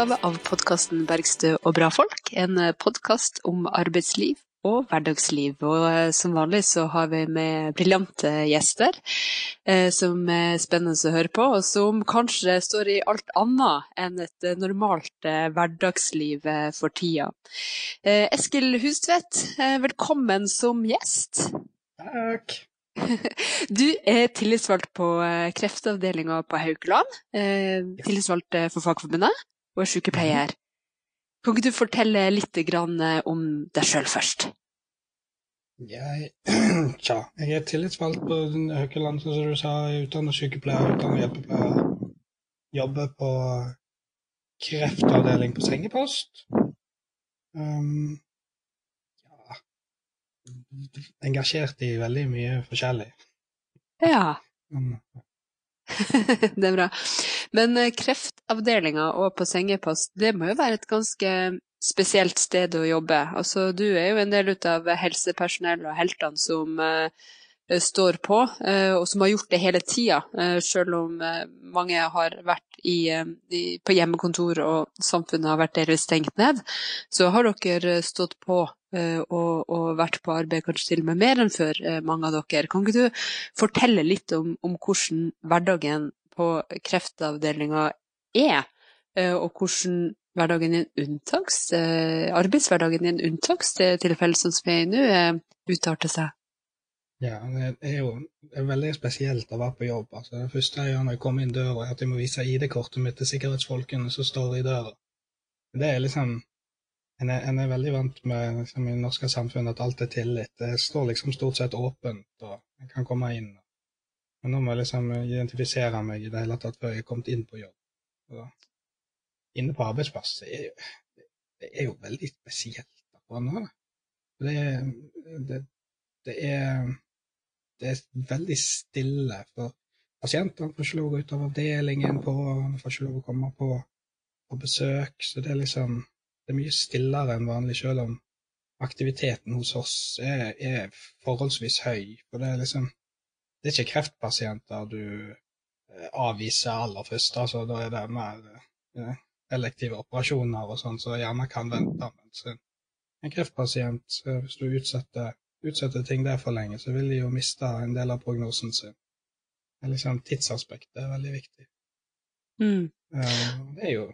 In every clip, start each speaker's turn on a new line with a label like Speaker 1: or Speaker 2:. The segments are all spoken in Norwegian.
Speaker 1: utgave av podkasten Bergstø og bra folk. En podkast om arbeidsliv og hverdagsliv. Og eh, som vanlig så har vi med briljante gjester som er spennende å høre på, og som kanskje står i alt annet enn et normalt hverdagsliv for tida. Eskil Hustvedt, velkommen som gjest.
Speaker 2: Takk.
Speaker 1: Du er tillitsvalgt på eh, kreftavdelinga på Haukeland. Eh, tillitsvalgt eh, for Fagforbundet og er sykepleier. Kan ikke du fortelle litt om deg sjøl først?
Speaker 2: Jeg, tja, jeg er tillitsvalgt på Haukeland, som du sa. Jeg er utdannet sykepleier, utdannet hjelpepleier. Jobber på kreftavdeling på sengepost. Um, engasjert i veldig mye forskjellig.
Speaker 1: Ja. det er bra. Men eh, kreftavdelinga og på sengepost, det må jo være et ganske spesielt sted å jobbe. Altså, du er jo en del av helsepersonell og heltene som uh, står på, uh, og som har gjort det hele tida. Uh, selv om mange har vært i, i, på hjemmekontor og samfunnet har vært delvis stengt ned, så har dere stått på og, og, vært på arbeid kanskje til og med mer enn før, eh, mange av dere. Kan ikke du fortelle litt om, om hvordan hverdagen på kreftavdelinga er, eh, og hvordan hverdagen i en unntaks, arbeidshverdagen i en unntakstilfelle sånn som vi er i nå, utarter seg?
Speaker 2: Ja, det er jo det er veldig spesielt å være på jobb. Altså, det første jeg gjør når jeg kommer inn døra, er at jeg må vise ID-kortet mitt til sikkerhetsfolkene som står i døra. Det er liksom en er, en er, veldig vant med liksom, i det norske samfunnet at alt er tillit. Det står liksom stort sett åpent, og jeg kan komme inn. Men nå må jeg liksom identifisere meg i det hele tatt før jeg er kommet inn på jobb. Så, inne på arbeidsplass er, jo, det er jo veldig spesielt. Det, det, det, er, det er veldig stille. For pasientene får ikke lov å gå ut av avdelingen, pårørende får ikke lov å komme på, på besøk. Så det er liksom det er mye stillere enn vanlig, selv om aktiviteten hos oss er, er forholdsvis høy. For det er liksom Det er ikke kreftpasienter du eh, avviser aller først. altså Da er det mer ja, elektive operasjoner og sånn så gjerne kan vente. Mens en kreftpasient, hvis du utsetter, utsetter ting der for lenge, så vil de jo miste en del av prognosen sin. Det liksom Tidsaspektet er veldig viktig.
Speaker 1: Mm.
Speaker 2: Uh, det er jo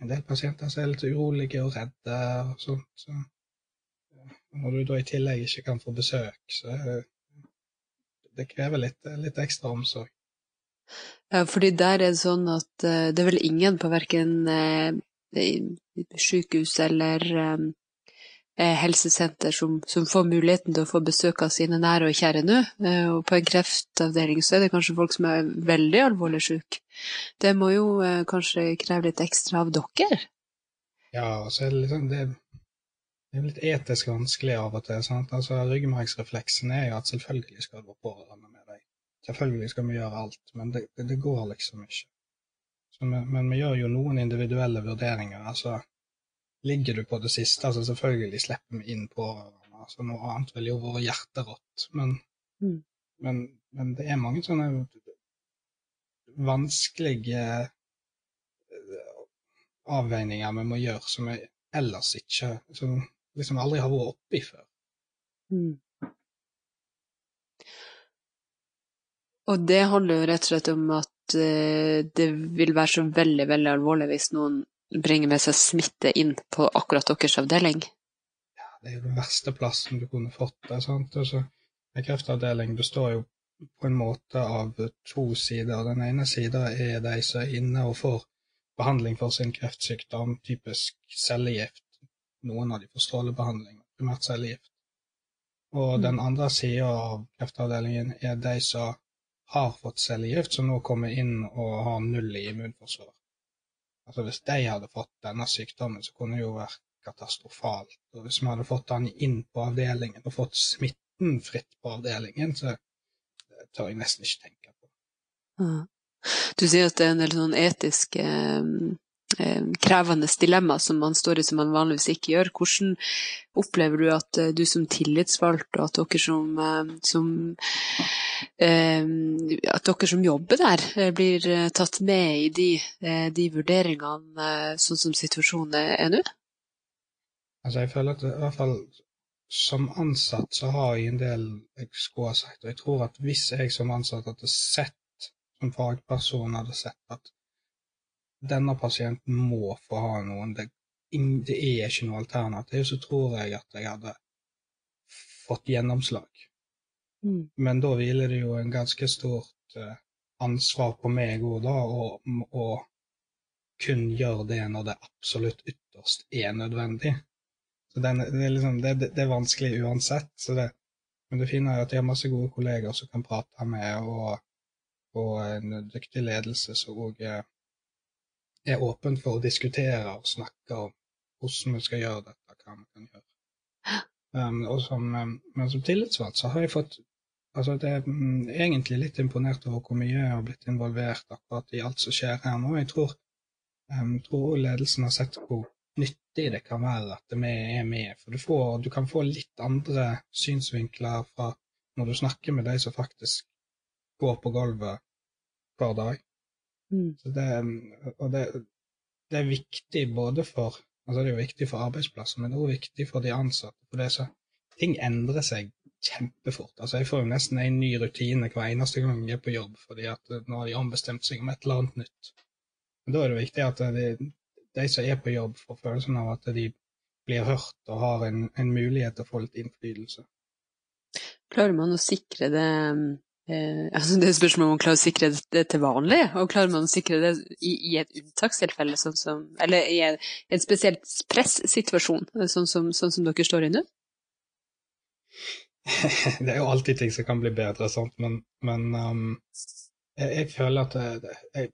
Speaker 2: en del pasienter som er litt urolige og redde og sånt. Så når du da i tillegg ikke kan få besøk, så det krever litt, litt ekstra omsorg.
Speaker 1: Ja, fordi der er det sånn at uh, det er vel ingen på verken uh, sykehus eller Eh, helsesenter som, som, får muligheten til å få besøk av sine nære og kjære nå. Eh, og på en kreftavdeling så er det kanskje folk som er veldig alvorlig syke. Det må jo eh, kanskje kreve litt ekstra av dere?
Speaker 2: Ja, så er det liksom det, er litt etisk vanskelig av og til. sant? Altså, Ryggmargsrefleksen er jo at selvfølgelig skal du være pårørende med deg. Selvfølgelig skal vi gjøre alt, men det, det, går liksom ikke. Vi, men vi gjør jo noen individuelle vurderinger. altså Ligger du på det siste, altså selvfølgelig slipper vi inn pårørende. Altså, noe annet ville jo vært hjerterått. Men, mm. men, men, det er mange sånne vanskelige eh, avveininger vi må gjøre som vi ellers ikke Som liksom aldri har vært oppi før.
Speaker 1: Mm. Og det handler jo rett og slett om at uh, det vil være så veldig, veldig alvorlig hvis noen bringer med seg smitte inn på akkurat deres avdeling?
Speaker 2: Ja, det er jo den verste plassen du kunne fått det. sant? Altså, en kreftavdeling består jo på en måte av to sider. Den ene sida er de som er inne og får behandling for sin kreftsykdom, typisk cellegift. Noen av de får strålebehandling, primært cellegift. Og mm. den andre sida av kreftavdelingen er de som har fått cellegift, som nå kommer inn og har null i immunforsvar. Altså Hvis de hadde fått denne sykdommen, så kunne det jo vært katastrofalt. Og hvis vi hadde fått han inn på avdelingen, og fått smitten fritt på avdelingen, så det tør jeg nesten ikke tenke på.
Speaker 1: Du sier at det er en del sånn etiske eh, krevende dilemma som man står i som man vanligvis ikke gjør. Hvordan opplever du at eh, du som tillitsvalgt, og at dere som, eh, som eh, at dere som jobber der, eh, blir eh, tatt med i de, de vurderingene sånn som situasjonen er nå?
Speaker 2: Altså, jeg føler at i hvert fall som ansatt så har jeg en del jeg skulle ha sagt, og jeg tror at hvis jeg som ansatt hadde sett, som fagperson hadde sett at denne pasienten må få ha noen, det, det er ikke noe alternativ, så tror jeg at jeg hadde fått gjennomslag. Mm. Men da hviler det jo en ganske stort uh, ansvar på meg òg, da, å kun gjøre det når det absolutt ytterst er nødvendig. Så den, det, er liksom, det, det, er vanskelig uansett. Det, men det fine er at jeg har masse gode kolleger som kan prate med, og, og en dyktig ledelse som òg er, åpen for å diskutere og snakke om hvordan vi skal gjøre dette, hva vi kan gjøre. Um, og som, um, men som tillitsvalgt så har jeg fått altså det er um, egentlig litt imponert over hvor mye jeg har blitt involvert akkurat i alt som skjer her nå. Jeg tror, um, tror ledelsen har sett hvor nyttig det kan være at vi er med. For du, får, du kan få litt andre synsvinkler fra når du snakker med de som faktisk går på gulvet hver dag. Mm. Det, og det, det, er viktig både for altså det er jo viktig for arbeidsplasser, men det er også viktig for de ansatte. For det så, ting endrer seg kjempefort. Altså Jeg får jo nesten en ny rutine hver eneste gang jeg er på jobb, fordi at nå har de ombestemt seg om et eller annet nytt. Men Da er det viktig at de, de som er på jobb, får følelsen av at de blir hørt og har en, en mulighet til å få litt innflytelse.
Speaker 1: Klarer man å sikre det eh, altså Det er spørsmål om man klarer å sikre det til vanlig, og klarer man å sikre det i, i et unntakstilfelle, sånn som, eller i en, en spesielt pressituasjon, sånn som, sånn som dere står i nå?
Speaker 2: det er jo alltid ting som kan bli bedre, sant? men, men um, jeg, jeg, føler at det, jeg,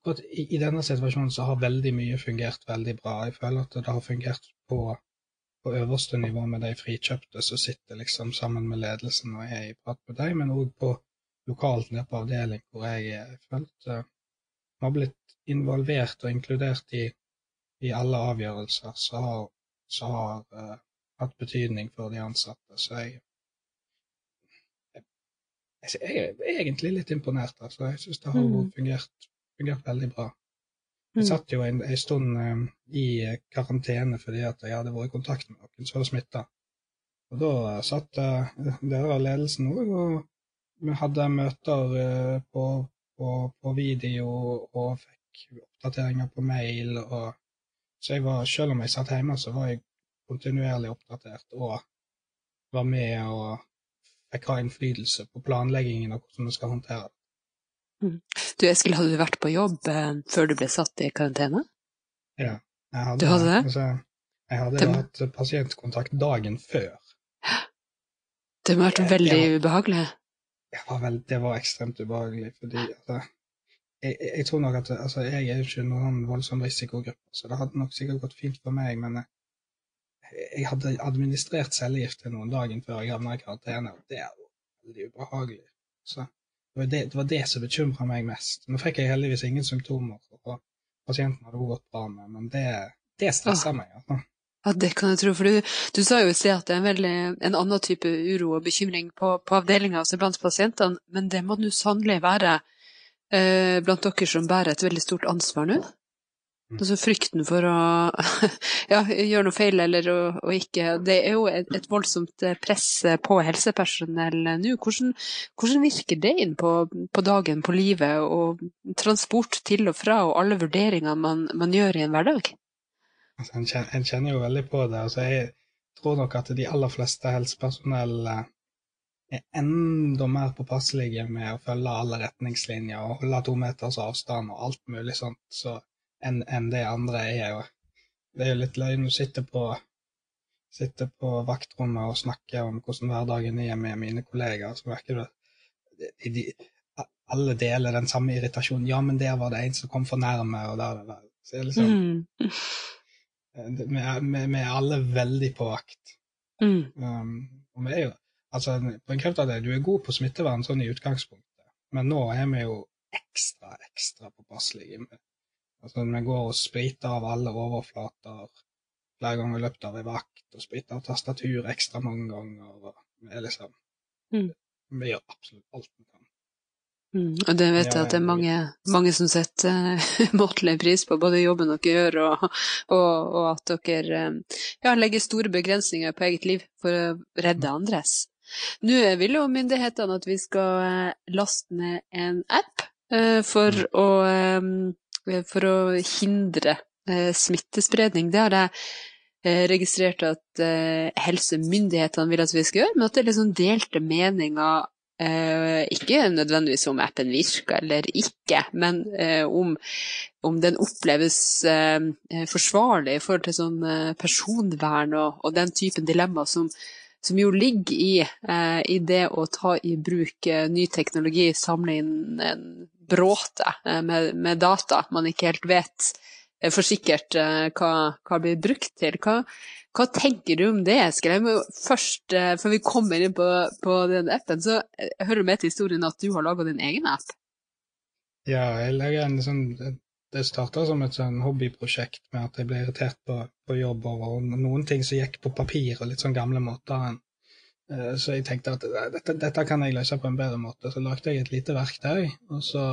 Speaker 2: akkurat i, i, denne situasjonen så har veldig mye fungert veldig bra. Jeg føler at det har fungert på, på øverste nivå med de frikjøpte som sitter liksom sammen med ledelsen og er i prat med dem, men òg på lokalt nede på avdeling hvor jeg, følte vi har blitt involvert og inkludert i, i alle avgjørelser som har, så har uh, hatt betydning for de ansatte. Så jeg, jeg, jeg er egentlig litt imponert. Altså. Jeg syns det har mm. fungert fungert veldig bra. Jeg mm. satt jo en, en stund um, i karantene fordi at jeg hadde vært i kontakt med noen som var smitta. Og da satt uh, dere av ledelsen òg, og vi hadde møter uh, på, på, på, video og fikk oppdateringer på mail. Og, så jeg var, selv om jeg satt hjemme, så var jeg kontinuerlig oppdatert og var med og fikk ha innflytelse på planleggingen og hvordan vi skal håndtere det.
Speaker 1: Mm. Du Eskil, hadde du vært på jobb eh, før du ble satt i karantene?
Speaker 2: Ja, jeg hadde,
Speaker 1: du hadde det.
Speaker 2: Altså, jeg hadde jo hatt pasientkontakt dagen før.
Speaker 1: Det må ha vært veldig jeg, jeg, ubehagelig?
Speaker 2: Var vel, det var ekstremt ubehagelig, fordi altså, jeg, jeg, tror nok at altså, jeg er jo ikke noen voldsom risikogruppe, så det hadde nok sikkert gått fint for meg, men eh, jeg hadde administrert cellegift til noen dagen før jeg havna i karantene, og det er jo veldig ubehagelig. Så det var det, det, var det som bekymra meg mest. Nå fikk jeg heldigvis ingen symptomer, og pasienten hadde gått bra med, men det, det stressa ah. meg. Altså.
Speaker 1: Ja, det kan jeg tro, for du, du sa jo i sted at det er en, veldig, en annen type uro og bekymring på, på avdelinga, altså blant pasientene, men det må nå sannelig være eh, blant dere som bærer et veldig stort ansvar nå? Mm. Altså frykten for å ja, gjøre noe feil eller å, å ikke Det er jo et, et, voldsomt eh, press på helsepersonell nå. Hvordan, hvordan virker det inn på, på, dagen, på livet og transport til og fra og alle vurderinger man, man gjør i en hverdag?
Speaker 2: Altså, en, kjenner, en, kjenner, jo veldig på det. Altså, jeg tror nok at de aller fleste helsepersonell eh, er enda mer påpasselige med å følge alle retningslinjer og holde to meters avstand og alt mulig sånt. Så enn en det andre er jo Det er jo litt løgn å sitte på, sitte på vaktrommet og snakke om hvordan hverdagen er med mine kollegaer, så merker du at de, alle deler den samme irritasjonen. 'Ja, men der var det en som kom for nærme', og der, der. Så det er liksom mm. vi, er, vi, er, alle veldig på vakt. Mm. Um, og vi er jo Altså, på en kreftavdeling, du er god på smittevern sånn i utgangspunktet, men nå er vi jo ekstra, ekstra påpasselige med Altså, vi går og spriter av alle overflater flere ganger i løpet av ei vakt, og spriter av tastatur ekstra mange ganger. og er liksom
Speaker 1: Mm.
Speaker 2: Vi gjør absolutt alt vi kan.
Speaker 1: Mm. Og det vet jeg at det er mange, mange som setter uh, måtelig pris på, både jobben dere gjør og, og, og at dere eh, ja, legger store begrensninger på eget liv for å redde andres. Nå vil jo myndighetene at vi skal eh, laste ned en app eh, for,
Speaker 2: Mm.
Speaker 1: å, eh, for å hindre eh, smittespredning. Det har jeg eh, registrert at eh, helsemyndighetene vil at vi skal gjøre, men at det er liksom delte meninger Eh, ikke nødvendigvis om appen virker eller ikke, men eh, om, om den oppleves eh, forsvarlig i forhold til sånn eh, personvern og, og, den typen dilemma som, som jo ligger i, eh, i, det å ta i bruk eh, ny teknologi, samle inn en bråte eh, med, med, data man ikke helt vet eh, for sikkert hva, hva blir brukt til. Hva, hva tenker du om det, Eskil? Jeg må først, Før vi kommer inn på, på den appen, så hører du med til historien at du har laga din egen app?
Speaker 2: Ja, jeg lager en sånn Det starta som et sånn hobbyprosjekt med at jeg ble irritert på, på jobb over noen ting som gikk på papir og litt sånn gamle måter. Så jeg tenkte at dette, dette kan jeg løse på en bedre måte. Så lagde jeg et lite verktøy, og så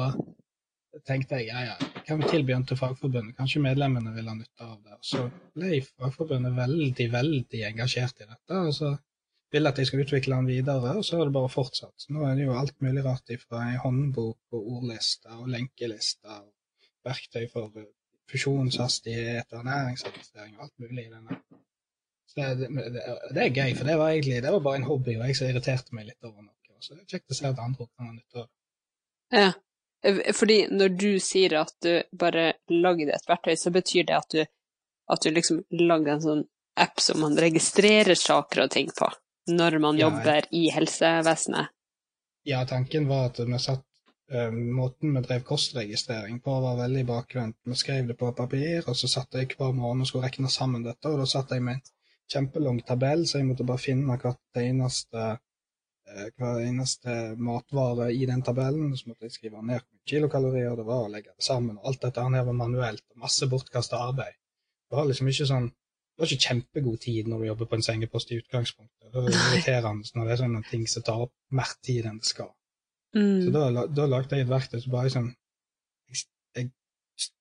Speaker 2: tenkte jeg ja, ja, jeg kan tilby den til Fagforbundet, kanskje medlemmene vil ha nytte av det. Og så ble Fagforbundet veldig, veldig engasjert i dette, og så ville at jeg skulle utvikle den videre, og så har det bare fortsatt. Så nå er det jo alt mulig rart ifra ei håndbok og ordlister og lenkelister og verktøy for fusjonshastighet og næringsregistrering og alt mulig i denne. Så det, det, det, er gøy, for det var egentlig det var bare en hobby, og jeg som irriterte meg litt over noe. Så det er kjekt å se at andre kan ha nytte av det.
Speaker 1: Ja. Fordi når du sier at du bare lagde et verktøy, så betyr det at du, at du liksom lagde en sånn app som man registrerer saker og ting på når man
Speaker 2: Ja,
Speaker 1: jobber i helsevesenet?
Speaker 2: Ja, tanken var at vi satt eh, Måten vi drev kostregistrering på, var veldig bakvendt. Vi skrev det på papir, og så satt jeg hver morgen og skulle regne sammen dette, og da satt jeg med en kjempelang tabell, så jeg måtte bare finne hvert eneste eh, hver eneste matvare i den tabellen. Så måtte jeg skrive ned kilokalorier det var, og legge det sammen. og Alt dette her var manuelt, masse bortkasta arbeid. Det var liksom ikke sånn det var ikke kjempegod tid når du jobber på en sengepost i utgangspunktet. Det er irriterende når det er sånne ting som tar opp mer tid enn det skal.
Speaker 1: Mm.
Speaker 2: Så da, da lagde jeg et verktøy som bare sånn jeg, jeg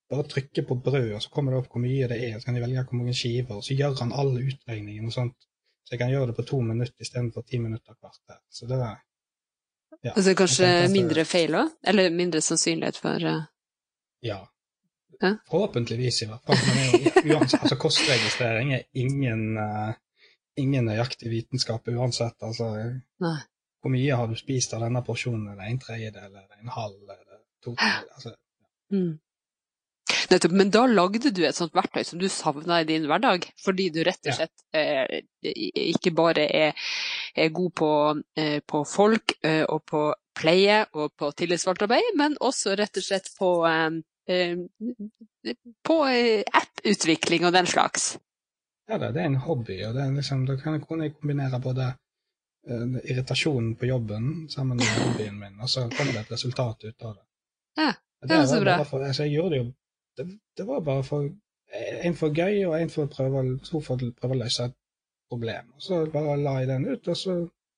Speaker 2: bare trykker på brød, og så kommer det opp hvor mye det er, så kan jeg velge hvor mange skiver, og så gjør han alle utregningene og sånt. Så jeg kan gjøre det på to minutter istedenfor ti minutter hvert her. Så det er ja,
Speaker 1: altså kanskje mindre feil òg? Eller mindre sannsynlighet for uh...
Speaker 2: Ja.
Speaker 1: Hæ?
Speaker 2: Forhåpentligvis, i hvert fall. Men uansett, altså, kostregistrering er ingen, uh, ingen nøyaktig vitenskap uansett. Altså,
Speaker 1: Nei.
Speaker 2: Hvor mye har du spist av denne porsjonen? eller en tredjedel, eller en halv, eller to? Altså,
Speaker 1: mm. Nettopp. Men da lagde du et sånt verktøy som du savna i din hverdag, fordi du rett og slett eh, ikke bare er, er god på, eh, på folk eh, og på pleie og på tillitsvalgtarbeid, men også rett og slett på, eh, eh, på eh, app-utvikling og den slags.
Speaker 2: ja, det, det er en hobby, og det liksom, da kan jeg, kombinere både irritasjonen på jobben sammen med hobbyen min, og så kom det et resultat ut av det.
Speaker 1: Ja, det var så bra.
Speaker 2: For, altså, jeg gjorde det jo det, det var bare for en for gøy, og en for å prøve, to for å prøve å løse et problem. Og så bare la jeg den ut, og så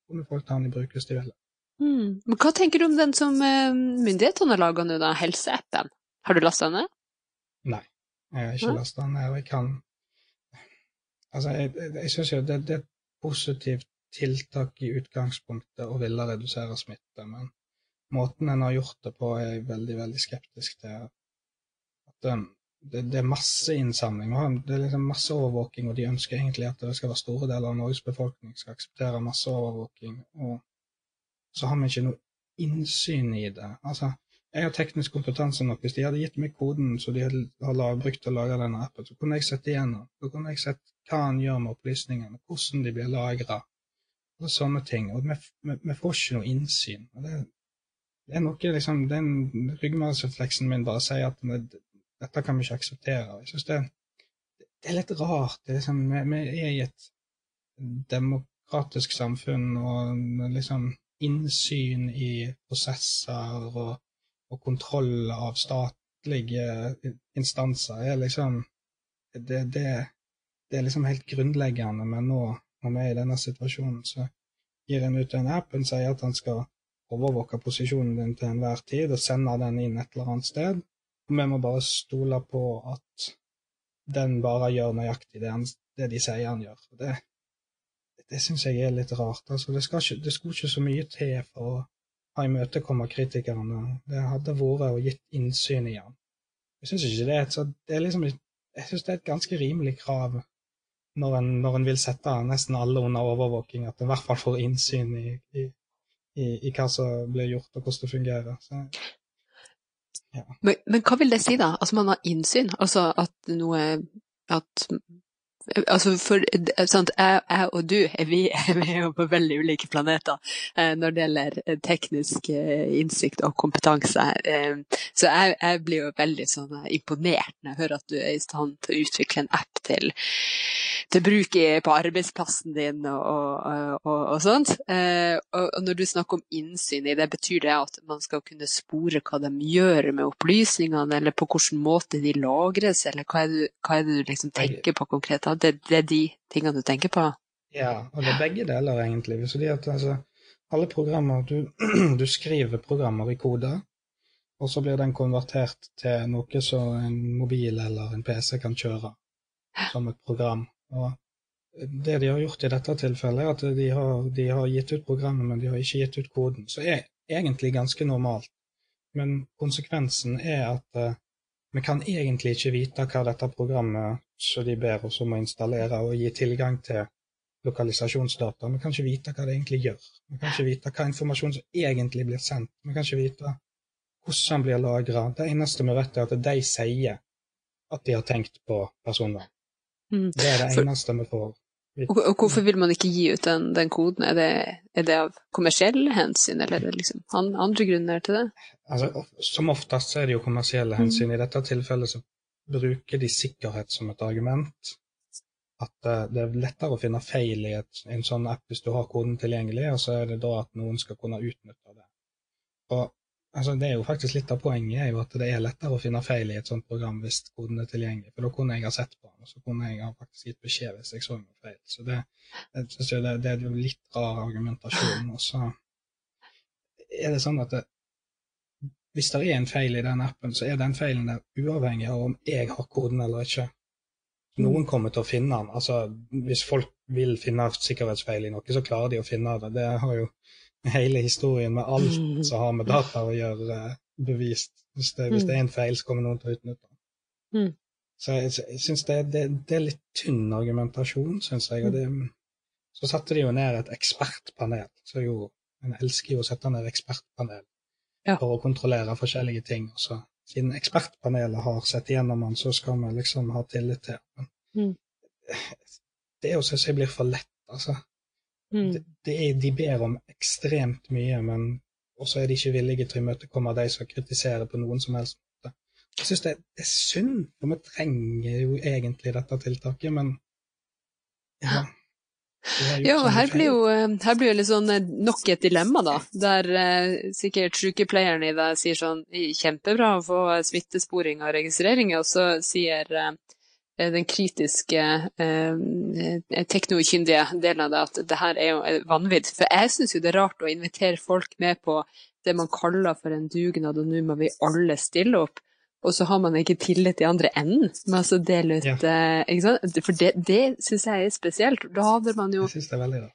Speaker 2: kunne folk ta den i bruk hvis de ville.
Speaker 1: Mm. Men hva tenker du om den som eh, myndighetene har laga nå, da, helseappen? Har du lasta den ned?
Speaker 2: Nei, jeg har ikke
Speaker 1: Nei.
Speaker 2: lasta den ned, og jeg kan Altså, jeg, jeg, jeg syns jo det, det er et positivt tiltak i utgangspunktet og ville redusere smitte, men måten en har gjort det på, er jeg veldig, veldig skeptisk til. At um, det, det er masse innsamling, det er liksom masse overvåking, og de ønsker egentlig at det skal være store deler av Norges befolkning skal akseptere masse overvåking, og så har vi ikke noe innsyn i det. Altså, jeg har teknisk kompetanse nok. Hvis de hadde gitt meg koden som de har brukt til å lage denne appen, så kunne jeg sett igjennom. Så kunne jeg sett hva han gjør med opplysningene, hvordan de blir lagra, og sånne ting. Og vi, får ikke noe innsyn. Det, det er noe liksom, Den ryggmargsrefleksen min bare sier at vi, dette kan vi ikke akseptere. Jeg synes det, det er litt rart. Er liksom, vi, vi er i et demokratisk samfunn, og liksom innsyn i prosesser og, og kontroll av statlige instanser er liksom det, det, det, er liksom helt grunnleggende, men nå vi er i denne situasjonen, så gir en ut en app, en sier at han skal overvåke posisjonen din til enhver tid og sende den inn et eller annet sted. Og vi må bare stole på at den bare gjør nøyaktig det, han, det de sier han gjør. Det, det syns jeg er litt rart. Altså, det, ikke, det skulle ikke så mye til for å ha imøtekommet kritikerne. Det hadde vært å gitt innsyn i han. Jeg syns ikke det et så det er liksom, Jeg syns det er et ganske rimelig krav når en, når en vil sette nesten alle under overvåking, at en i hvert fall får innsyn i, i, i, i, hva som blir gjort, og hvordan det fungerer. Så,
Speaker 1: ja. men, men, hva vil det si, da? Altså man har innsyn? Altså at noe At Altså for sant, jeg, jeg, og du vi, vi er jo på veldig ulike planeter eh, når det gjelder eh, teknisk eh, innsikt og kompetanse. Så jeg, jeg, blir jo veldig sånn, imponert når jeg hører at du er i stand til å utvikle en app til, til bruk på arbeidsplassen din og, og, og, og sånt. Eh, og, når du snakker om innsyn i det, betyr det at man skal kunne spore hva de gjør med opplysningene, eller på hvilken måte de lagres, eller hva er det, hva er det du liksom tenker på konkret? Det, det, er de tingene du tenker på?
Speaker 2: Ja, og det er begge deler, egentlig. Fordi at altså, alle programmer du, du, skriver programmer i koder, og så blir den konvertert til noe som en mobil eller en PC kan kjøre som et program. Og det de har gjort i dette tilfellet, er at de har, de har gitt ut programmet, men de har ikke gitt ut koden. Så er egentlig ganske normalt. Men konsekvensen er at uh, vi kan egentlig ikke vite hva dette programmet som de ber oss om å installere og gi tilgang til lokalisasjonsdata. Vi kan ikke vite hva det egentlig gjør. Vi kan ikke vite hva informasjon som egentlig blir sendt. Vi kan ikke vite hvordan den blir lagra. Det eneste vi vet, er at de sier at de har tenkt på personvern. Mm. Det er det eneste vi får
Speaker 1: og, og, hvorfor vil man ikke gi ut den, den koden? Er det, er det, av kommersielle hensyn, eller er det liksom andre grunner til det?
Speaker 2: Altså, som oftest er det jo kommersielle mm. hensyn. Mm. I dette tilfellet så bruker de sikkerhet som et argument. At uh, det er lettere å finne feil i et, en sånn app hvis du har koden tilgjengelig, og så er det da at noen skal kunne utnytte det. Og Altså, det er jo faktisk Litt av poenget er jo at det er lettere å finne feil i et sånt program hvis koden er tilgjengelig. For da kunne jeg ha sett på den, og så kunne jeg ha faktisk gitt beskjed hvis jeg så noe feil. Så det, jeg synes det, det er jo litt rar argumentasjon. Og så er det sånn at det, hvis det er en feil i den appen, så er den feilen der uavhengig av om jeg har koden eller ikke. Noen kommer til å finne den. Altså, hvis folk vil finne sikkerhetsfeil i noe, så klarer de å finne det. Det har jo hele historien med alt mm. som har med data å gjøre, eh, bevist. Hvis det, hvis det er en feil, så kommer noen til å utnytte den. Mm. Så jeg, jeg syns det, det, det, er litt tynn argumentasjon, syns jeg. Og det, så satte de jo ned et ekspertpanel. Så jo, en elsker jo å sette ned ekspertpanel ja. for å kontrollere forskjellige ting. Og så, siden ekspertpanelet har sett igjennom den, så skal vi liksom ha tillit til den. Mm. Det er jo, syns jeg, blir for lett, altså. Mm. Det er, de ber om ekstremt mye, men også er de ikke villige til å imøtekomme de som kritiserer på noen som helst måte. Jeg syns det, det, er synd, for vi trenger jo egentlig dette tiltaket, men ja.
Speaker 1: Ja, her blir, jo, eh, her blir jo litt sånn eh, nok et dilemma, da. Der eh, sikkert sykepleieren i deg sier sånn kjempebra å få smittesporing og registrering, og så sier Eh, den kritiske, eh, eh, teknokyndige delen av det, at det her er jo vanvidd. For jeg syns jo det er rart å invitere folk med på det man kaller for en dugnad, og nå må vi alle stille opp. Og så har man ikke tillit i andre enden med å dele ut ja. ikke sant? For det, det syns jeg er spesielt. Da hadde man jo
Speaker 2: Jeg synes det er veldig da.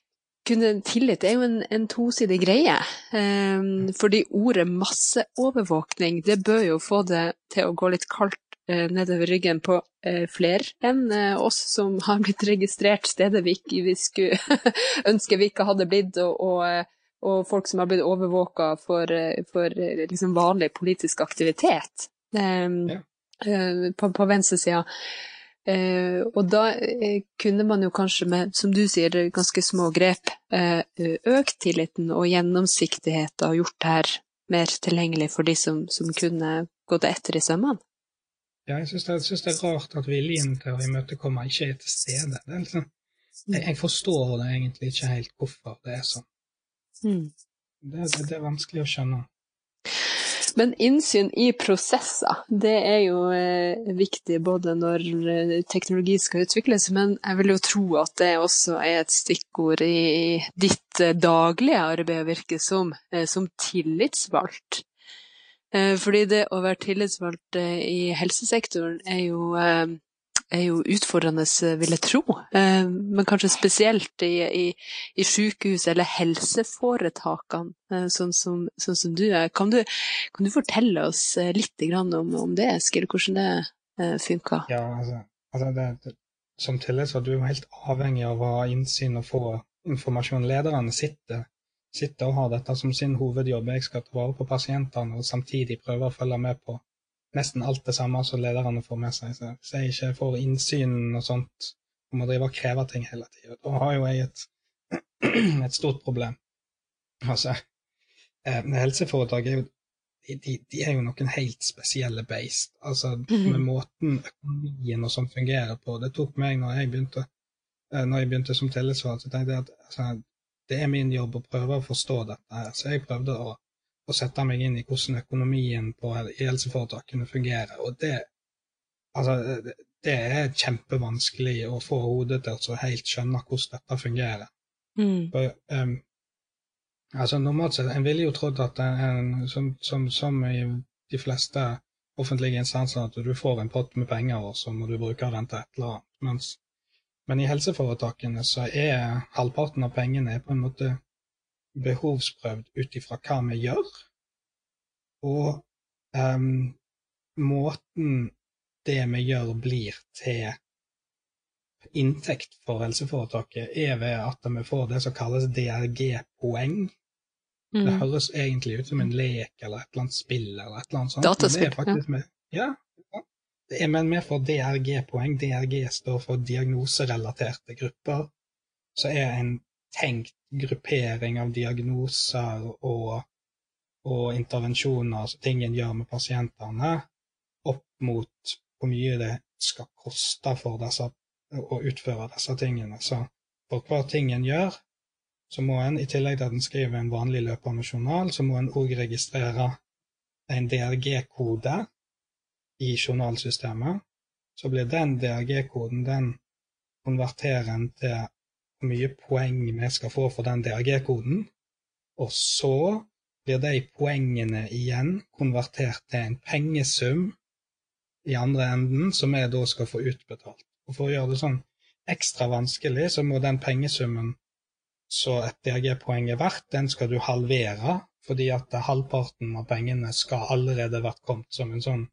Speaker 1: kunne, tillit er jo en, en tosidig greie. Um, fordi ordet masseovervåkning, det bør jo få det til å gå litt kaldt Eh, nedover ryggen på eh, flere enn eh, oss som har blitt registrert steder vi ikke vi skulle ønske vi ikke hadde blitt, og, og, og folk som har blitt overvåka for, for liksom vanlig politisk aktivitet um, ja. på, på venstresida. Uh, og da uh, kunne man jo kanskje med, som du sier, ganske små grep uh, økt tilliten og gjennomsiktigheten og gjort det her mer tilgjengelig for de som, som kunne gått etter i sømmene.
Speaker 2: Ja, jeg syns det, det, er rart at viljen til å imøtekomme ikke er til stede. Er liksom, jeg, jeg, forstår det egentlig ikke helt hvorfor det er sånn. Mm. Det, det, det, er vanskelig å skjønne.
Speaker 1: Men innsyn i prosesser, det er jo eh, viktig både når eh, teknologi skal utvikles, men jeg vil jo tro at det også er et stikkord i ditt eh, daglige arbeid, virker som, eh, som tillitsvalgt. Eh, fordi det å være tillitsvalgt eh, i helsesektoren er jo er jo utfordrende, vil jeg tro. Eh, men kanskje spesielt i, i, i sykehus eller helseforetakene, eh, sånn som, sånn som du er. Kan du, kan du, fortelle oss eh, litt om, om det, Eskil, hvordan det funker?
Speaker 2: Ja, altså, altså det, det, som tillitsvalgt du er helt avhengig av å ha innsyn og få informasjon. Lederne sitter, sitter og har dette som sin hovedjobb. Jeg skal ta vare på pasientene og samtidig prøve å følge med på nesten alt det samme som lederne får med seg. Så hvis jeg ikke får innsyn og sånt, og må drive og kreve ting hele tida, da har jo jeg et, et stort problem. Altså, eh, helseforetak er jo de, de, er jo noen helt spesielle beist. Altså, mhm. med måten økonomien og sånn fungerer på. Det tok meg når jeg begynte, eh, når jeg begynte som tillitsvalgt, så tenkte jeg at altså, det er min jobb å prøve å forstå dette her. Så jeg prøvde å å sette meg inn i hvordan økonomien på helseforetakene fungerer. Og det, altså, det er kjempevanskelig å få hodet til å helt skjønne hvordan dette fungerer. Mm. For, um, altså Normalt sett, En ville jo trodd at en, som, som, som, i de fleste offentlige instanser, at du får en pott med penger, og så må du bruke til et eller annet. Mens, men i helseforetakene så er halvparten av pengene på en måte behovsprøvd ut ifra hva vi gjør, og um, måten det vi gjør blir til inntekt for helseforetaket, er ved at vi får det som kalles DRG-poeng. Mm. Det høres egentlig ut som en lek eller et eller annet spill eller et eller annet sånt.
Speaker 1: Dataspill.
Speaker 2: Men det er med, ja. Men vi får DRG-poeng. DRG står for diagnoserelaterte grupper. Så er en tenkt gruppering av diagnoser og, og intervensjoner, altså ting en gjør med pasientene, opp mot hvor mye det skal koste for disse, å utføre disse tingene. Så for hver ting en gjør, så må en, i tillegg til at en skriver en vanlig løpende journal, så må en òg registrere en DRG-kode i journalsystemet. Så blir den DRG-koden, den konverterer en til hvor mye poeng vi skal få for den DRG-koden, og så blir de poengene igjen konvertert til en pengesum i andre enden, som vi da skal få utbetalt. Og For å gjøre det sånn ekstra vanskelig, så må den pengesummen så et DRG-poeng er verdt, den skal du halvere, fordi at halvparten av pengene skal allerede vært kommet som en sånn,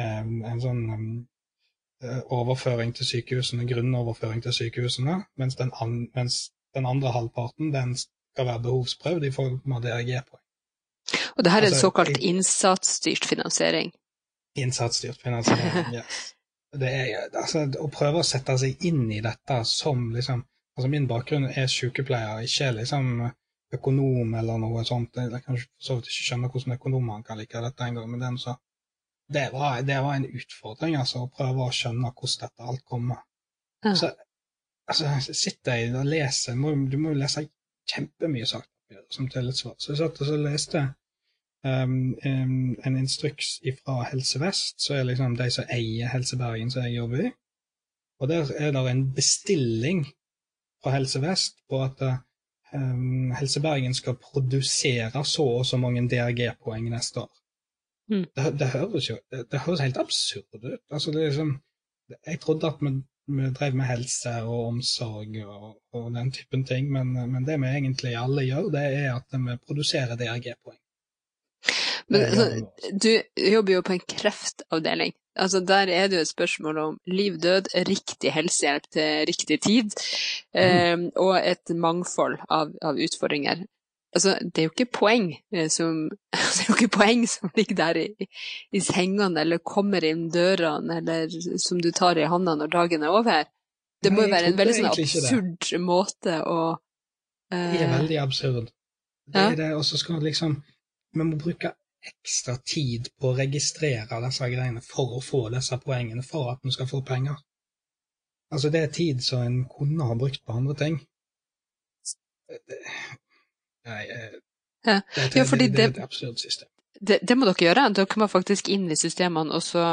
Speaker 2: en sånn Eh, overføring til sykehusene, grunnoverføring til sykehusene, mens den, an, mens den andre halvparten den skal være behovsprøvd i form av DRG-poeng.
Speaker 1: Og det her er altså, såkalt innsatsstyrt finansiering?
Speaker 2: Innsatsstyrt finansiering, ja. Det er, altså, å prøve å sette seg inn i dette som liksom Altså, min bakgrunn er sykepleier, ikke liksom økonom eller noe sånt. Jeg kan for så vidt ikke skjønne hvordan økonomer kan like dette engang, men den så det var, det var, en utfordring, altså, å prøve å skjønne hvordan dette alt kommer. Ja. Så altså, sitter jeg og leser må, Du må jo lese kjempemye saker som tillitsvalgt. Så jeg satt og leste um, um, en instruks fra Helse Vest, så er liksom de som eier Helse Bergen, som jeg jobber i. Og der er det en bestilling fra Helse Vest på at um, Helse Bergen skal produsere så og så mange DRG-poeng neste år. Mm. Det, det, høres jo det, det, høres helt absurd ut. Altså, det er liksom, jeg trodde at vi, vi drev med helse og omsorg og, og den typen ting, men, men, det vi egentlig alle gjør, det er at vi produserer DRG-poeng.
Speaker 1: Men altså, du jobber jo på en kreftavdeling. Altså, der er det jo et spørsmål om liv, død, riktig helsehjelp til riktig tid, mm. eh, og et mangfold av, av utfordringer. Altså, det er jo ikke poeng eh, som, det er jo ikke poeng som ligger der i, i sengene eller kommer inn dørene eller som du tar i handa når dagen er over. Det må jo være en veldig sånn absurd måte å
Speaker 2: uh... Det er veldig absurd. Det ja? er det, og så skal liksom Vi må bruke ekstra tid på å registrere disse greiene for å få disse poengene, for at vi skal få penger. Altså, det er tid som en kunne ha brukt på andre ting.
Speaker 1: Nei, eh, ja. det,
Speaker 2: det, ja, det, det, er et absurd system.
Speaker 1: det, det, må dere gjøre. Dere må faktisk inn i systemene og så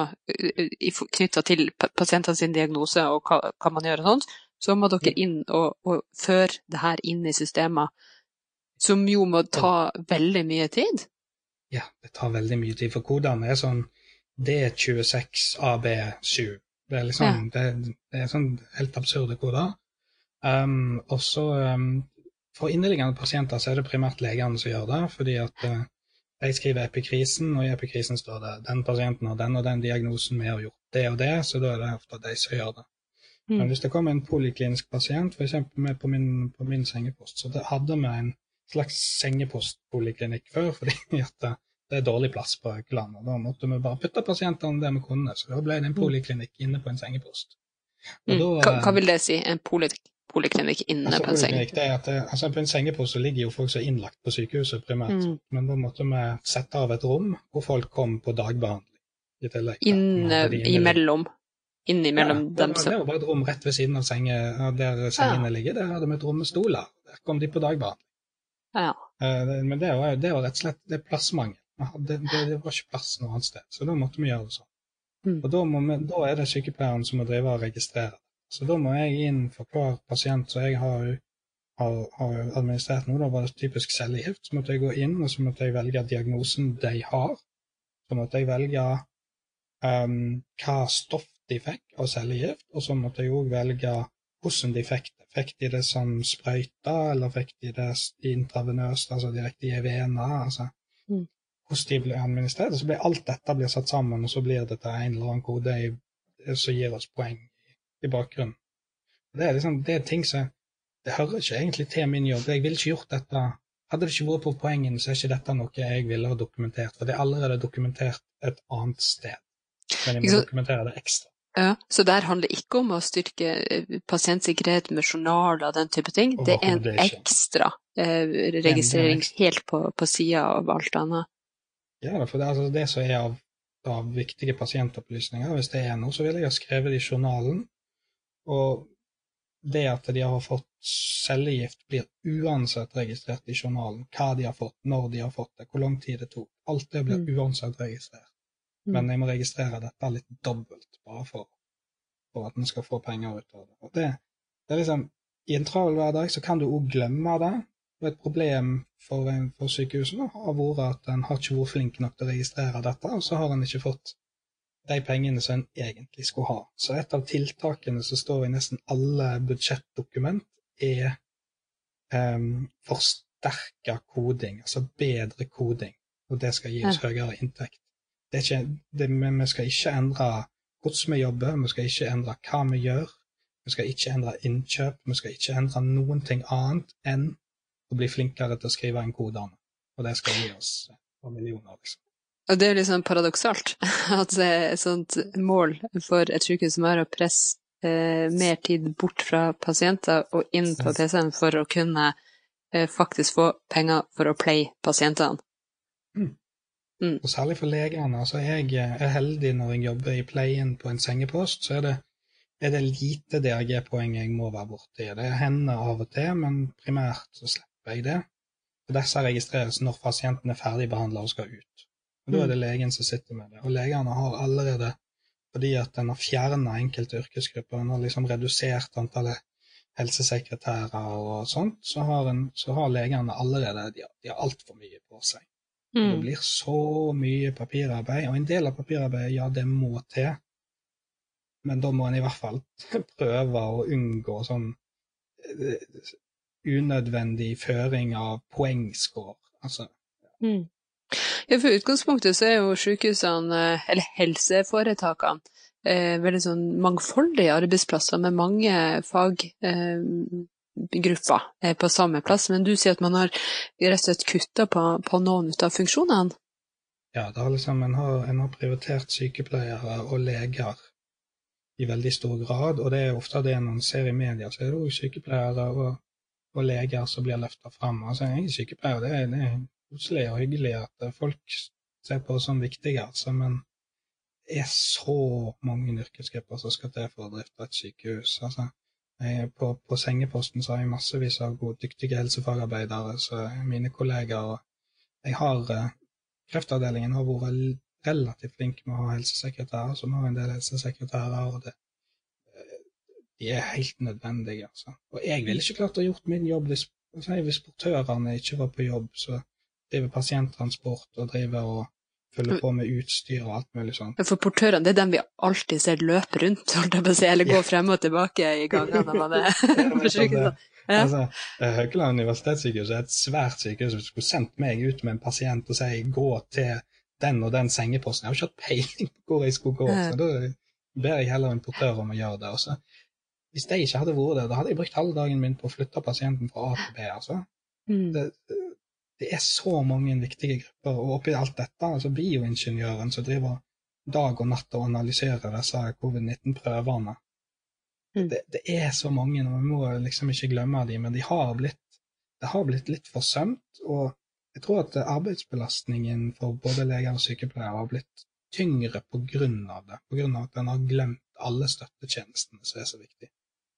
Speaker 1: knytta til pasientene sin diagnose og hva, hva, man gjør og sånt. Så må dere inn og, og føre det her inn i systemer, som jo må ta veldig mye tid.
Speaker 2: Ja, det tar veldig mye tid, for kodene er sånn D26AB7. Det er liksom ja. det, det, er sånn helt absurde koder. Um, og så um, For inneliggende pasienter så er det primært legene som gjør det, fordi at de skriver epikrisen, og i epikrisen står det den pasienten har den og den diagnosen, vi har gjort det og det, så da er det ofte de som gjør det. Mm. Men hvis det kommer en poliklinisk pasient, f.eks. på min, på min sengepost, så hadde vi en slags sengepostpoliklinikk før, fordi at det, det er dårlig plass på Haukeland. Og da måtte vi bare putte pasientene der vi kunne, så da ble det en mm. poliklinikk inne på en sengepost.
Speaker 1: Mm. Da, hva, hva, vil det si, en poliklinikk? Poliklinikk inne altså, på en seng?
Speaker 2: Det at altså På en sengepose så ligger jo folk som er innlagt på sykehuset primært, mm. men da måtte vi sette av et rom hvor folk kom på dagbehandling i tillegg.
Speaker 1: Inne imellom? Innimellom ja, dem
Speaker 2: som Det var bare et rom rett ved siden av senge, der sengene ja. ligger. Der hadde vi et rom med stoler. Der kom de på dagbehandling.
Speaker 1: Ja.
Speaker 2: Uh, men det var, det var rett og slett det er plassmangel. Det, det, det, var ikke plass noe annet sted, så da måtte vi gjøre det sånn. Mm. Og da, vi, da, er det sykepleieren som må drive og registrere. Så da må jeg inn for hver pasient som jeg har, har, har, administrert nå, da var det typisk cellegift, så måtte jeg gå inn og så måtte jeg velge diagnosen de har. Så måtte jeg velge um, hva stoff de fikk av cellegift, og så måtte jeg òg velge hvordan de fikk det. Fikk de det som sprøyter, eller fikk de det intravenøst, altså direkte i vena? Altså. Mm hvordan de ble administrert. Så blir alt dette blir satt sammen, og så blir det til en eller annen kode som gir oss poeng i, bakgrunnen. Det er liksom, det er ting som Det hører ikke egentlig til min jobb. Jeg ville ikke gjort dette Hadde det ikke vært på poengene, så er ikke dette noe jeg ville ha dokumentert. For det er allerede dokumentert et annet sted. Men jeg må dokumentere det ekstra.
Speaker 1: Ja, Så der handler det ikke om å styrke eh, pasientsikkerhet med journaler og den type ting. Det er en ekstra eh, registrering helt på, på sida av alt annet.
Speaker 2: Ja, for det, altså det som er av, av, viktige pasientopplysninger, hvis det er noe, så ville jeg ha skrevet det i journalen. Og det at de har fått cellegift, blir uansett registrert i journalen. Hva de har fått, når de har fått det, hvor lang tid det tok. Alt det blir mm. uansett registrert. Mm. Men jeg må registrere dette litt dobbelt, bare for, for at en skal få penger ut av det. Og det, det er liksom, I en travel hverdag så kan du òg glemme det, og et problem for, for sykehusene har vært at en har ikke vært flink nok til å registrere dette, og så har en ikke fått de pengene som en egentlig skulle ha. Så et av tiltakene som står i nesten alle budsjettdokument, er um, forsterka koding, altså bedre koding. Og det skal gi oss ja. høyere inntekt. Det ikke, det, vi skal ikke endre hvordan vi jobber, vi skal ikke endre hva vi gjør. Vi skal ikke endre innkjøp, vi skal ikke endre noen ting annet enn å bli flinkere til å skrive inn kodene. Og det skal gi oss på millioner, liksom.
Speaker 1: Og det er liksom paradoksalt at det er et sånt mål for et sykehus som er å presse eh, mer tid bort fra pasienter og inn på PC-en for å kunne eh, faktisk få penger for å pleie pasientene.
Speaker 2: Mm. Mm. Og særlig for legene. Altså jeg er heldig når jeg jobber i pleien på en sengepost, så er det er det lite DRG-poeng jeg må være borti. Det hender av og til, men primært så slipper jeg det. Og disse registreres når pasienten er ferdigbehandla og skal ut. Og Da er det mm. legen som sitter med det. Og legene har allerede, fordi at en har fjerna enkelte yrkesgrupper, en har liksom redusert antallet helsesekretærer og sånt, så har, en, så har legene allerede de har, de har altfor mye på seg. Mm. Det blir så mye papirarbeid, og en del av papirarbeidet, ja, det må til, men da må en i hvert fall prøve å unngå sånn eh, unødvendig føring av poengscore. Altså.
Speaker 1: Mm. Ja, for utgangspunktet så er jo sykehusene, eller helseforetakene, eh, veldig sånn mangfoldige arbeidsplasser med mange faggrupper eh, på samme plass. Men du sier at man har rett og slett kutta på, på, noen av funksjonene?
Speaker 2: Ja, liksom, en, har, en har prioritert sykepleiere og leger i veldig stor grad, og det er ofte det man ser i media. Så er det òg sykepleiere og og leger som blir løfta fram. Altså, jeg er sykepleier, det er, det er koselig og hyggelig at eh, folk ser på oss som viktige, altså, men det er så mange yrkesgrupper som skal til for å drifte et sykehus. Altså, på, på, sengeposten så har jeg massevis av gode, dyktige helsefagarbeidere som er mine kollegaer. og Jeg har uh, kreftavdelingen har vært relativt flink med å ha helsesekretærer, som har en del helsesekretærer. og det, De er helt nødvendige. altså. Og jeg ville ikke klart å gjort min jobb hvis, hvis portørene ikke var på jobb, så driver pasienttransport og driver og følger på med utstyr og alt mulig sånt.
Speaker 1: For portørene, det er dem vi alltid ser løpe rundt, holdt jeg på å si, eller gå frem og tilbake i gangene når man er på sykehuset. Ja.
Speaker 2: Altså, Haukeland universitetssykehus er et svært sykehus. Hvis du skulle sendt meg ut med en pasient og si 'gå til den og den sengeposten', jeg har ikke hatt peiling på hvor jeg skulle gå, så da ber jeg heller en portør om å gjøre det. Også. Hvis de ikke hadde vært der, da hadde jeg brukt halve dagen min på å flytte pasienten fra A til B. altså.
Speaker 1: Mm.
Speaker 2: Det, det er så mange viktige grupper, og oppi alt dette, altså bioingeniøren som driver dag og natt og analyserer disse covid-19-prøvene.
Speaker 1: Mm.
Speaker 2: Det, det, er så mange, og vi må liksom ikke glemme dem, men de har blitt, det har blitt litt forsømt. Og jeg tror at arbeidsbelastningen for både leger og sykepleiere har blitt tyngre av det, av at en har glemt alle støttetjenestene som er så viktige.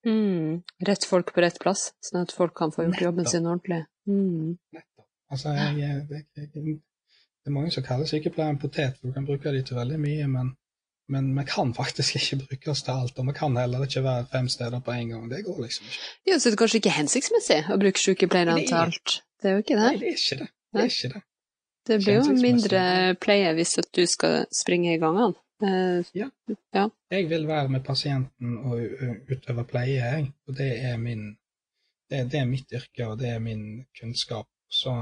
Speaker 1: Mm. Rett folk på rett plass, sånn at folk kan få gjort jobben sin ordentlig. Mm.
Speaker 2: Nettopp. Altså, jeg, det, det, er mange som kaller sykepleieren en potet, for du kan bruke dem til veldig mye, men, men vi kan faktisk ikke bruke oss til alt, og vi kan heller ikke være fem steder på en gang. Det går liksom ikke.
Speaker 1: Ja, så det er kanskje ikke hensiktsmessig å bruke sykepleierne til alt? Det er jo ikke det?
Speaker 2: Nei, det er ikke det. Det er ikke det.
Speaker 1: Det blir jo mindre pleie hvis at du skal springe i gangene. Uh,
Speaker 2: ja.
Speaker 1: ja.
Speaker 2: Jeg vil være med pasienten og utøve pleie, jeg. Og det er min det, det, er mitt yrke, og det er min kunnskap. Så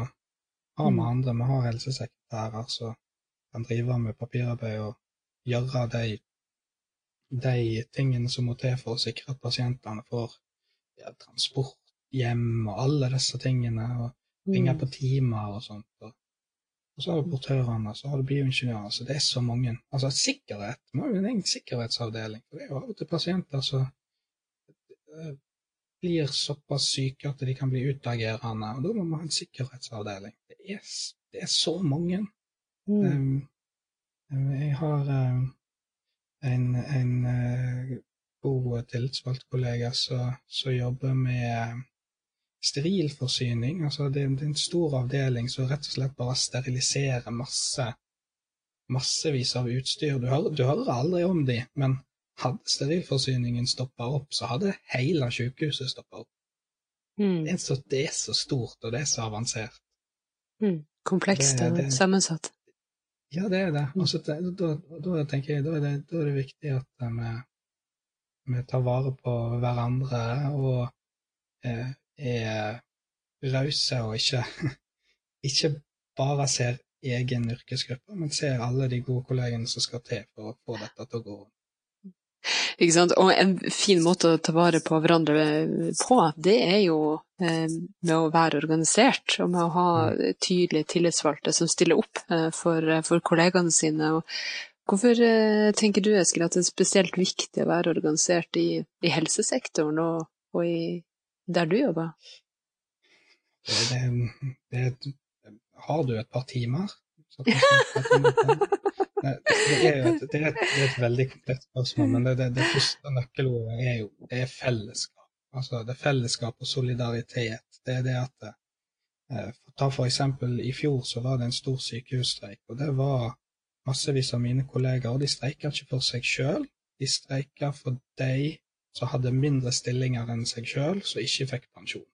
Speaker 2: har vi andre, vi har helsesekretærer som kan drive med papirarbeid og gjøre de, de tingene som må til for å sikre at pasientene får ja, transport hjem og alle disse tingene, og ringe på timer og sånt. Og, og så har du portørene, så har du bioingeniører, så det er så mange. Altså sikkerhet, vi har jo en egen sikkerhetsavdeling, for det er jo av og til pasienter som blir såpass syke at de kan bli utagerende, og da må vi ha en sikkerhetsavdeling. Er, det er så mange.
Speaker 1: Mm.
Speaker 2: Um, jeg har um, en, en uh, god tillitsvalgt kollega som jobber med sterilforsyning. Altså det, det, er en stor avdeling som rett og slett bare steriliserer masse massevis av utstyr. Du hører, du hører aldri om de, men hadde sterilforsyningen stoppa opp, så hadde hele sykehuset stoppa opp.
Speaker 1: Mm.
Speaker 2: Det, er så, det, er så, stort, og det er så avansert.
Speaker 1: Mm. Komplekst og sammensatt.
Speaker 2: Ja, det er det. Og så, da, da, tenker jeg, da er det, da er det viktig at vi, vi, tar vare på hverandre og eh, er rause og ikke, ikke bare ser egen yrkesgruppe, men ser alle de gode kollegene som skal til for å få dette til å gå rundt.
Speaker 1: Ikke sant? Og en fin måte å ta vare på hverandre på, det er jo eh, med å være organisert og med å ha tydelige tillitsvalgte som stiller opp eh, for, for, kollegaene sine. Og hvorfor eh, tenker du Eskil, at det er spesielt viktig å være organisert i, i helsesektoren og, og i, der du jobber?
Speaker 2: Det, det, det, har du et par timer? Så det, er et, det, er et, det er et veldig komplett spørsmål, men det, det, det første nøkkelordet er jo det er fellesskap. Altså det er fellesskap og solidaritet. Det er det at eh, Ta for eksempel i fjor så var det en stor sykehusstreik, og det var massevis av mine kollegaer, og de streiker ikke for seg sjøl, de streiker for de som hadde mindre stillinger enn seg sjøl, som ikke fikk pensjon.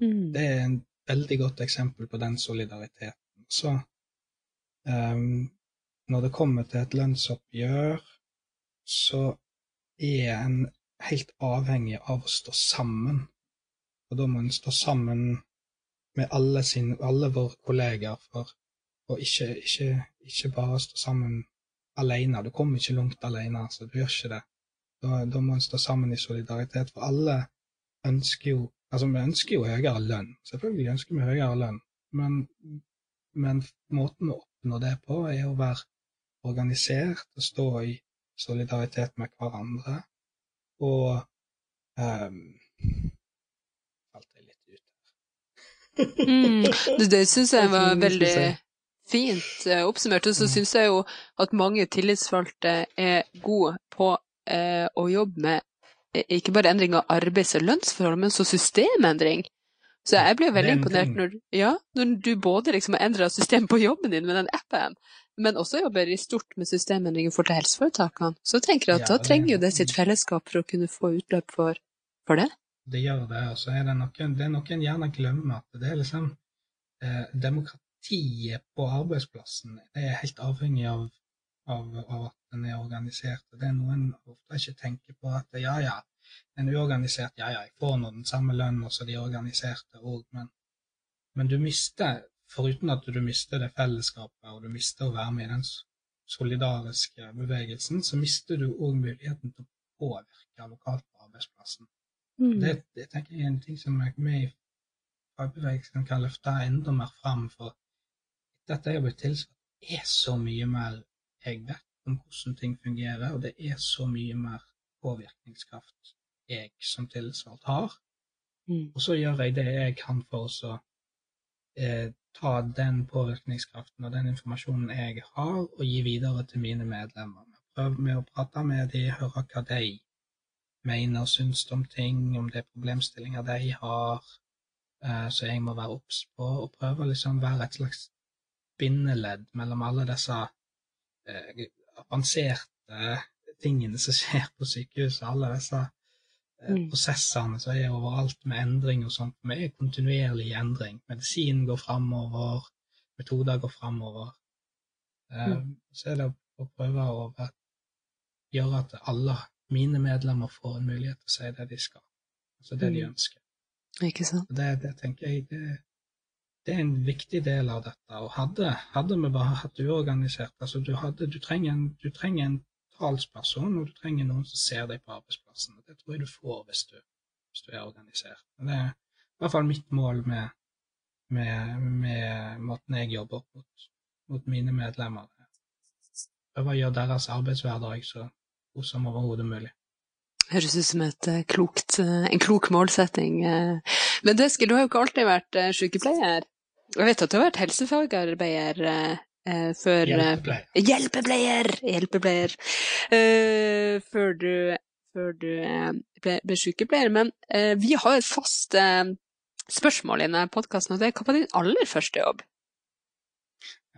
Speaker 1: Mm.
Speaker 2: Det er en veldig godt eksempel på den solidariteten. Så um, når det kommer til et lønnsoppgjør, så er en helt avhengig av å stå sammen. Og da må en stå sammen med alle, sin, alle våre kolleger, for å ikke, ikke, ikke, bare stå sammen alene. Du kommer ikke langt alene, så du gjør ikke det. Da, da må en stå sammen i solidaritet, for alle ønsker jo Altså, vi ønsker jo høyere lønn. Selvfølgelig ønsker vi høyere lønn, men, men måten å oppnå det på er å være organisert og stå i solidaritet med hverandre. Og um, falt jeg litt ut her.
Speaker 1: mm, det syns jeg var veldig fint eh, oppsummert. Og så syns jeg jo at mange tillitsvalgte er gode på eh, å jobbe med eh, ikke bare endring av arbeids- og lønnsforhold, men så systemendring. Så jeg blir veldig
Speaker 2: er
Speaker 1: imponert når, ja, når du både liksom har endra systemet på jobben din med den appen, men også jobber i stort med systemendringer for til helseforetakene. Så tenker jeg at
Speaker 2: Ja,
Speaker 1: da
Speaker 2: det-
Speaker 1: trenger jo det sitt fellesskap for å kunne få utløp for, for det.
Speaker 2: Det gjør det, og så er det noen, det er noen gjerne glemmer at det er liksom eh, Demokratiet på arbeidsplassen det er helt avhengig av, av, av at den er organisert. og Det er noen ofte ikke tenker på at ja, ja, en uorganisert, ja, ja, jeg får nå den samme lønna som de organiserte òg, men, men du mister, foruten at du mister det fellesskapet, og du mister å være med i den solidariske bevegelsen, så mister du òg muligheten til å påvirke lokalt på arbeidsplassen.
Speaker 1: Mm.
Speaker 2: Det, det tenker jeg er en ting som vi i fagbevegelsen kan løfte enda mer fram. For dette er jo blitt tilsvart er så mye mer jeg vet om hvordan ting fungerer, og det er så mye mer påvirkningskraft jeg som tillitsvalgt har.
Speaker 1: Mm.
Speaker 2: Og så gjør jeg det jeg kan for å eh, ta den påvirkningskraften og den informasjonen jeg har, og gi videre til mine medlemmer. Prøv med å prate med de, høre hva de mener og syns om ting, om det er problemstillinger de har, eh, så jeg må være obs på, og prøve å liksom være et slags bindeledd mellom alle disse eh, avanserte tingene som skjer på sykehuset, alle disse
Speaker 1: Mm.
Speaker 2: prosessene som er overalt med endring og sånt. Vi er kontinuerlig i endring. Medisinen går framover, metoder går framover. Eh,
Speaker 1: Mm.
Speaker 2: Så er det å prøve å gjøre at alle mine medlemmer får en mulighet til å si det de skal. Altså det de
Speaker 1: Mm.
Speaker 2: ønsker.
Speaker 1: Ikke sant?
Speaker 2: Det, det tenker jeg det, det er en viktig del av dette. Og hadde, hadde vi bare hatt uorganisert altså du, hadde, du, trenger en, du trenger en talsperson, og du trenger noen som ser deg på arbeidsplassen. Det tror jeg du får hvis du, hvis du er organisert. Men Det er i hvert fall mitt mål med, med, med måten jeg jobber mot, mot mine medlemmer. Prøve å gjøre deres arbeidshverdag så god som overhodet mulig.
Speaker 1: Høres ut som eh, klokt, eh, en klok målsetting. eh. Men du, Eskil, du har jo ikke alltid vært sykepleier. Jeg vet at du har vært helsefagarbeider eh, før hjelpepleier.
Speaker 2: Hjelpepleier.
Speaker 1: Hjelpepleier! Hjelpepleier. Uh, før du, før du eh, ble, ble sykepleier. Men vi har et fast spørsmål i denne podkasten, og det er hva var din aller første jobb?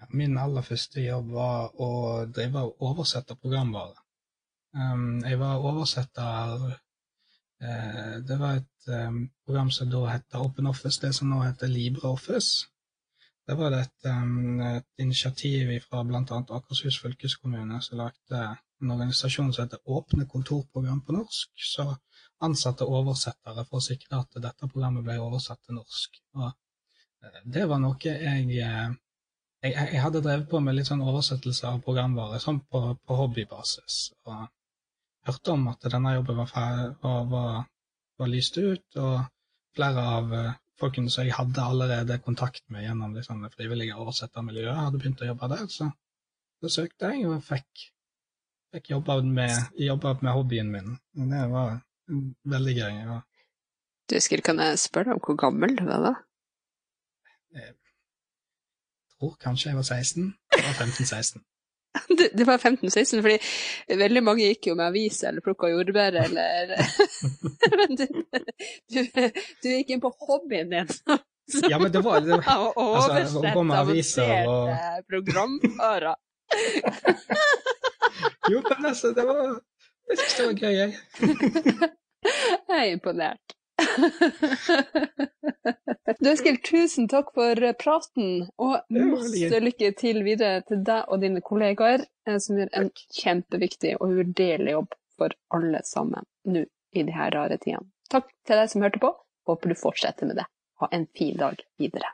Speaker 2: Ja, min aller første jobb var å drive og oversette programvare. Um, jeg var oversetter Det var et um, program som da het OpenOffice, det som nå heter LibreOffice. Der var det et, et initiativ fra bl.a. Akershus fylkeskommune som lagde en organisasjon som heter Åpne kontorprogram på norsk. Så ansatte oversettere for å sikre at dette programmet ble oversatt til norsk. Og eh, det var noe jeg eh, jeg jeg hadde drevet på med litt sånn oversettelse av programvare sånn på, på hobbybasis. Og hørte om at denne jobben var, ferdig, var, var, var lyst ut, og flere av eh, folkene som jeg hadde allerede kontakt med gjennom liksom, det frivillige oversettermiljøet, hadde begynt å jobbe der. Så da søkte jeg og fikk, fikk jobba med, med hobbyen min. Og det var veldig gøy. Ja.
Speaker 1: Du, Eskil, kan jeg spørre deg om hvor gammel du var da?
Speaker 2: jeg tror kanskje jeg var 16. Jeg var 15-16.
Speaker 1: Det, var 15-16, fordi veldig mange gikk jo med avis eller plukka jordbær eller Men du, du, du gikk inn på hobbyen din. Så,
Speaker 2: Ja, men det var, det var altså, å gå med aviser og-
Speaker 1: Programfører.
Speaker 2: Jo, men altså, det var Jeg syns det var gøy, jeg.
Speaker 1: Jeg er imponert. Du Eskil, tusen takk for praten, og masse lykke til videre til deg og dine kollegaer, eh, som gjør en kjempeviktig og uvurderlig jobb for alle sammen nå i de her rare tidene. Takk til deg som hørte på. Håper du fortsetter med det. Ha en fin dag videre.